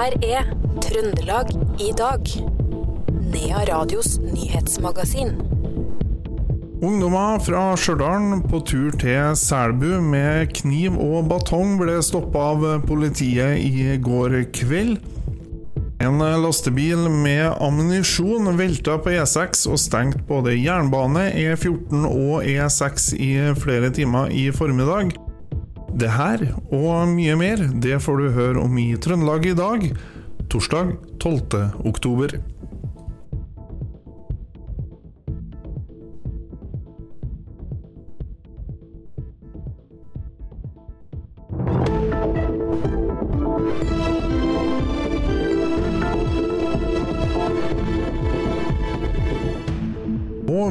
her er Trøndelag i dag. Nea Radios nyhetsmagasin. Ungdommer fra Stjørdal på tur til Selbu med kniv og batong ble stoppa av politiet i går kveld. En lastebil med ammunisjon velta på E6 og stengte både jernbane, E14 og E6 i flere timer i formiddag. Det her og mye mer det får du høre om i Trøndelag i dag, torsdag 12. oktober.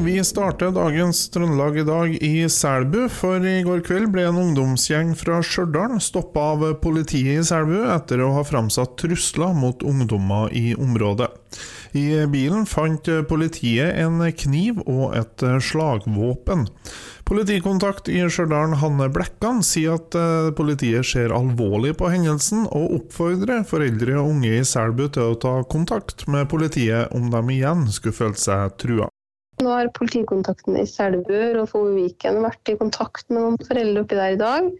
Vi starter dagens Trøndelag i dag i Selbu, for i går kveld ble en ungdomsgjeng fra Stjørdal stoppa av politiet i Selbu etter å ha framsatt trusler mot ungdommer i området. I bilen fant politiet en kniv og et slagvåpen. Politikontakt i Stjørdal, Hanne Blekkan, sier at eh, politiet ser alvorlig på hendelsen, og oppfordrer foreldre og unge i Selbu til å ta kontakt med politiet om de igjen skulle føle seg trua. Nå har politikontakten i Selbu og Foviken vært i kontakt med noen foreldre oppi der i dag.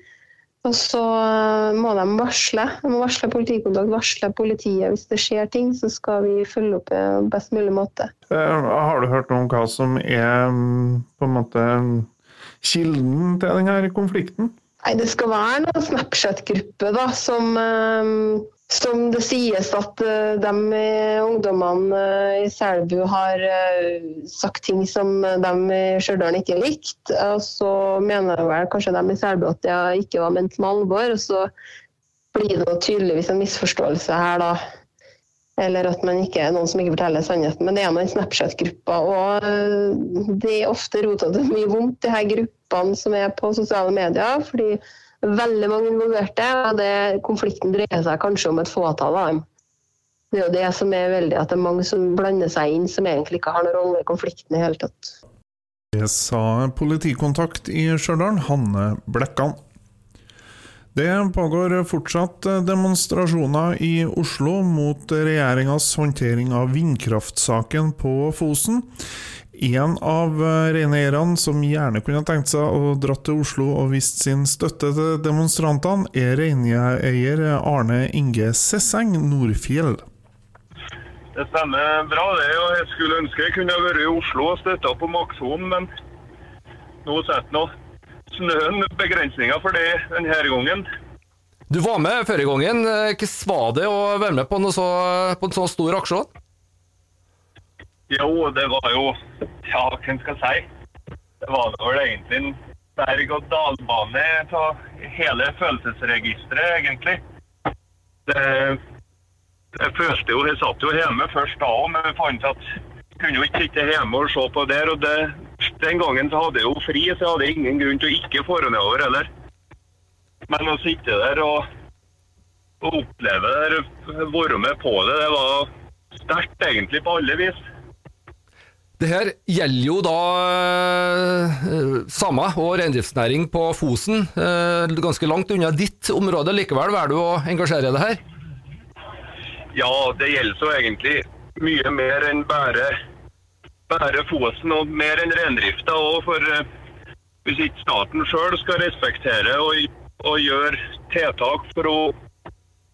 Og så eh, må de varsle. De må varsle politikontakt, varsle politiet hvis det skjer ting. Så skal vi følge opp på best mulig måte. Eh, Har du hørt noe om hva som er mm, på en måte kilden til denne konflikten? Nei, Det skal være noen Snapchat-gruppe da, som, eh, som det sies at eh, de ungdommene eh, i Selbu har sagt ting som de i Stjørdal ikke likte. Og så mener vel kanskje de i Selbu at det ikke var ment med alvor. Og så blir det tydeligvis en misforståelse her, da. Eller at man ikke er noen som ikke forteller sannheten. Men det er noen Snapchat-grupper. Og eh, det er ofte rotete mye vondt, de her gruppene som er på sosiale medier. fordi veldig mange involverte, og det, konflikten dreier seg kanskje om et fåtall av dem. Det er jo det som er veldig, at det er mange som blander seg inn, som egentlig ikke har noen rolle i konflikten i hele tatt. Det sa politikontakt i Stjørdal, Hanne Blekkan. Det pågår fortsatt demonstrasjoner i Oslo mot regjeringas håndtering av vindkraftsaken på Fosen. En av reineierne som gjerne kunne tenkt seg å dra til Oslo og vist sin støtte til demonstrantene, er reineier Arne Inge Sesseng Nordfjell. Det stemmer bra, det. Jeg skulle ønske jeg kunne vært i Oslo og støtta på Maxon, men nå sitter nå snøen begrensninger for det denne gangen. Du var med forrige gangen. Hvordan var det å være med på, så, på en så stor aksjon? Jo, det var jo Ja, hva skal jeg si? Det var vel egentlig en berg-og-dal-bane av hele følelsesregisteret, egentlig. Det, jeg følte jo Jeg satt jo hjemme først da òg, men fant at jeg kunne jo ikke sitte hjemme og se på der. og det, Den gangen så hadde jeg jo fri, så jeg hadde ingen grunn til å ikke fare nedover heller. Men å sitte der og, og oppleve det, være med på det, det var sterkt egentlig på alle vis. Det her gjelder jo da eh, samer og reindriftsnæring på Fosen, eh, ganske langt unna ditt område. Likevel velger du å engasjere deg her? Ja, det gjelder så egentlig mye mer enn bare, bare Fosen, og mer enn reindrifta òg. For eh, hvis ikke staten sjøl skal respektere og, og gjøre tiltak for å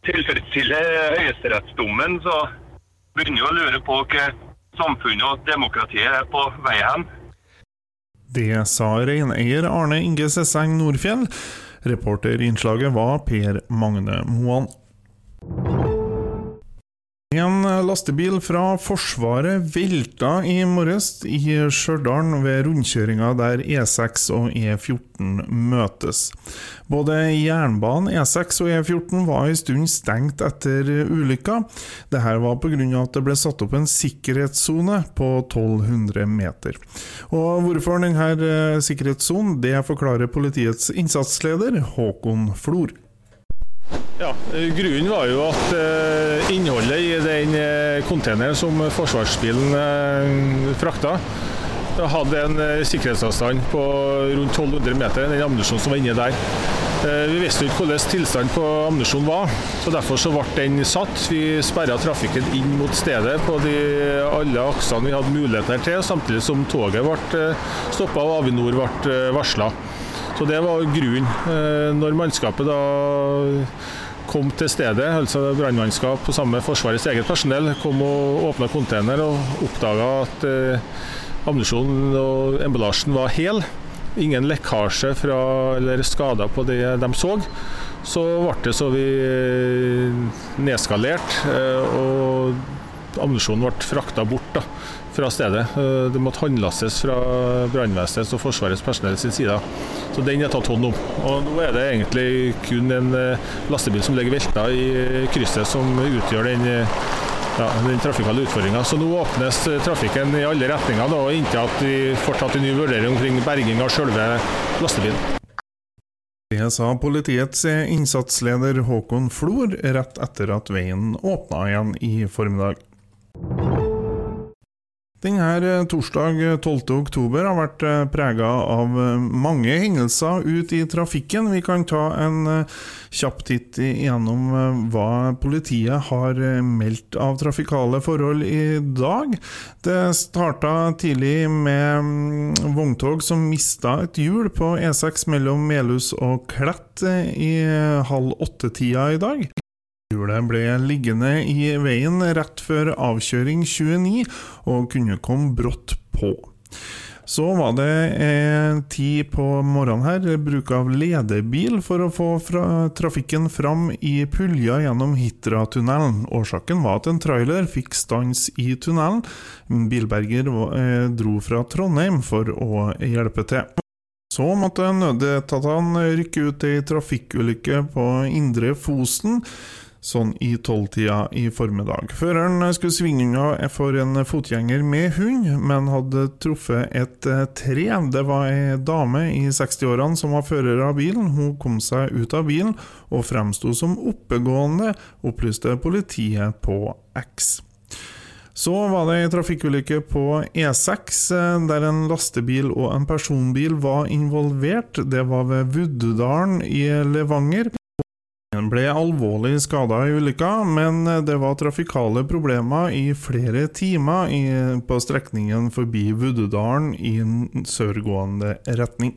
tilfredsstille høyesterettsdommen, så begynner vi å lure på hva samfunnet og demokratiet er på vei hen. Det sa reineier Arne Inge Sesseng Nordfjell. Reporterinnslaget var Per Magne Moan. En lastebil fra Forsvaret velta i morges i Stjørdal ved rundkjøringa der E6 og E14 møtes. Både jernbanen, E6 og E14 var en stund stengt etter ulykka. Dette var pga. at det ble satt opp en sikkerhetssone på 1200 meter. Og Hvorfor denne sikkerhetssonen, det forklarer politiets innsatsleder Håkon Flor. Ja, Grunnen var jo at eh, innholdet i den eh, containeren som forsvarsbilen eh, frakta, hadde en sikkerhetsavstand på rundt 1200 meter, den ammunisjonen som var inni der. Vi visste ikke hvordan tilstanden på ammunisjonen var, så derfor så ble den satt. Vi sperra trafikken inn mot stedet på de, alle aksene vi hadde muligheter til, samtidig som toget ble stoppa og Avinor ble varsla. Så det var grunnen. Når mannskapet da kom til stedet, altså brannmannskap sammen samme Forsvarets eget personell, kom og åpna container og oppdaga at ammunisjonen og emballasjen var hel ingen lekkasje fra, eller skader på det de så. Så ble det så vi eh, nedskalert, eh, og ammunisjonen ble frakta bort da, fra stedet. Eh, det måtte håndlastes fra brannvesenets og Forsvarets personell sin side. Så den er tatt hånd om. Og nå er det egentlig kun en lastebil som ligger velta i krysset som utgjør den ja, den trafikale utfordringa. Så nå åpnes trafikken i alle retninger da, inntil at vi får tatt en ny vurdering omkring berging av selve lastebilen. Det sa politiets innsatsleder Håkon Flor rett etter at veien åpna igjen i formiddag. Denne her torsdag 12. Eh, har vært eh, prega av mange hendelser ut i trafikken. Vi kan ta en kjapp titt igjennom hva politiet har meldt av trafikale forhold i dag. Det starta tidlig med mm, vogntog som mista et hjul på E6 mellom Melhus og Klett i halv åtte-tida i dag. Hjulet ble liggende i veien rett før avkjøring 29 og kunne komme brått på. Så var det eh, tid på morgenen her, bruk av ledebil for å få fra trafikken fram i pulja gjennom Hitra-tunnelen. Årsaken var at en trailer fikk stans i tunnelen. Bilberger eh, dro fra Trondheim for å hjelpe til. Så måtte nødetatene rykke ut i trafikkulykke på Indre Fosen sånn i tolvtida i formiddag. Føreren skulle svinge unna for en fotgjenger med hund, men hadde truffet et eh, tre. Det var ei dame i 60-årene som var fører av bilen. Hun kom seg ut av bilen og fremsto som oppegående, opplyste politiet på X. Så var det ei trafikkulykke på E6 eh, der en lastebil og en personbil var involvert. Det var ved Vuddedalen i Levanger. Han ble alvorlig skada i ulykka, men det var trafikale problemer i flere timer på strekningen forbi Vuddedalen i en sørgående retning.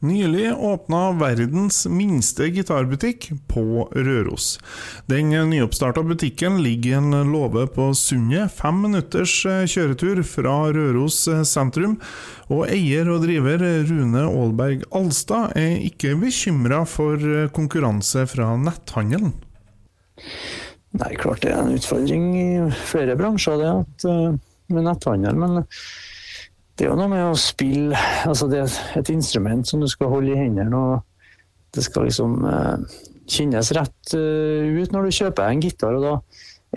Nylig åpna verdens minste gitarbutikk på Røros. Den nyoppstarta butikken ligger i en låve på Sundet, fem minutters eh, kjøretur fra Røros eh, sentrum. Og eier og driver Rune Aalberg Alstad er ikke bekymra for eh, konkurranse fra netthandelen. Nei, klart det er en utfordring i flere bransjer det med netthandel. men det er jo noe med å spille altså Det er et instrument som du skal holde i hendene, og det skal liksom uh, kjennes rett uh, ut når du kjøper en gitar. og Da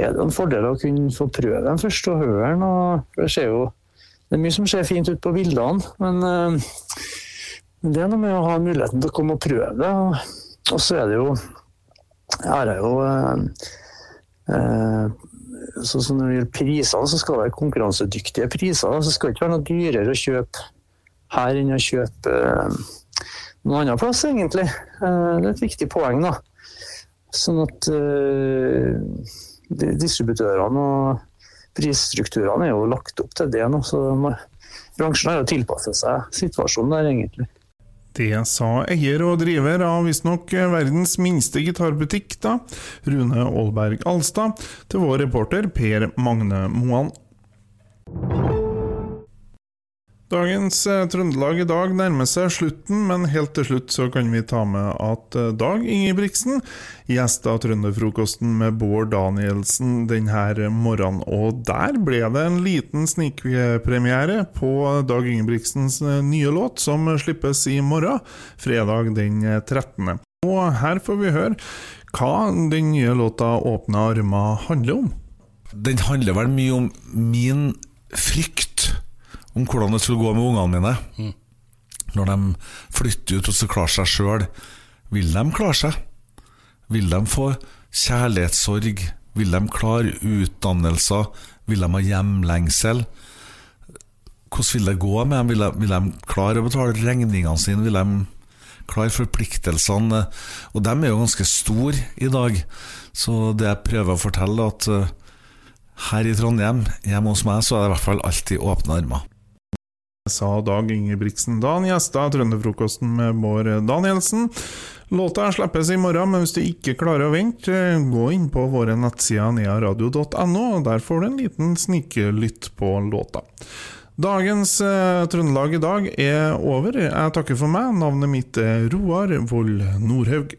er det en fordel å kunne få prøve den først og høre den. og Det skjer jo det er mye som ser fint ut på bildene, men uh, det er noe med å ha muligheten til å komme og prøve det. Og, og så er det jo Jeg har jo så, så når det gjelder prisene, så skal det være konkurransedyktige priser. Så skal det ikke være noe dyrere å kjøpe her enn å kjøpe eh, noen annen plass, egentlig. Eh, det er et viktig poeng. da. Sånn at uh, distributørene og prisstrukturene er jo lagt opp til det nå. Så bransjen har jo tilpasset seg situasjonen der, egentlig. Det sa eier og driver av visstnok verdens minste gitarbutikk, da, Rune Aalberg Alstad, til vår reporter Per Magne Moan. Dagens eh, Trøndelag i dag nærmer seg slutten, men helt til slutt så kan vi ta med at eh, Dag Ingebrigtsen gjesta Trønderfrokosten med Bård Danielsen denne morgenen. Og der ble det en liten snikpremiere på Dag Ingebrigtsens eh, nye låt, som slippes i morgen, fredag den 13. Og her får vi høre hva den nye låta 'Åpne armer' handler om. Den handler vel mye om min frykt om hvordan det skulle gå med ungene mine. Mm. Når de flytter ut og skal klare seg sjøl. Vil de klare seg? Vil de få kjærlighetssorg? Vil de klare utdannelser? Vil de ha hjemlengsel? Hvordan vil det gå med dem? Vil de, vil de klare å betale regningene sine? Vil de klare forpliktelsene. Og de er jo ganske store i dag. Så det jeg prøver å fortelle, er at eh, her i Trondheim, hjemme hos meg, så er det i hvert fall alltid åpne armer. Sa Dag Ingebrigtsen da han gjesta Trønderfrokosten med Bård Danielsen. Låta slippes i morgen, men hvis du ikke klarer å vente, gå inn på våre nettsider nearadio.no, der får du en liten snikelytt på låta. Dagens eh, Trøndelag i dag er over. Jeg takker for meg. Navnet mitt er Roar Vold Nordhaug.